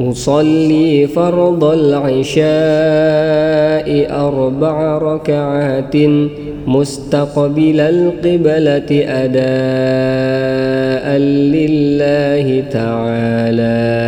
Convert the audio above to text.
أصلي فرض العشاء أربع ركعات مستقبل القبلة أداء لله تعالى.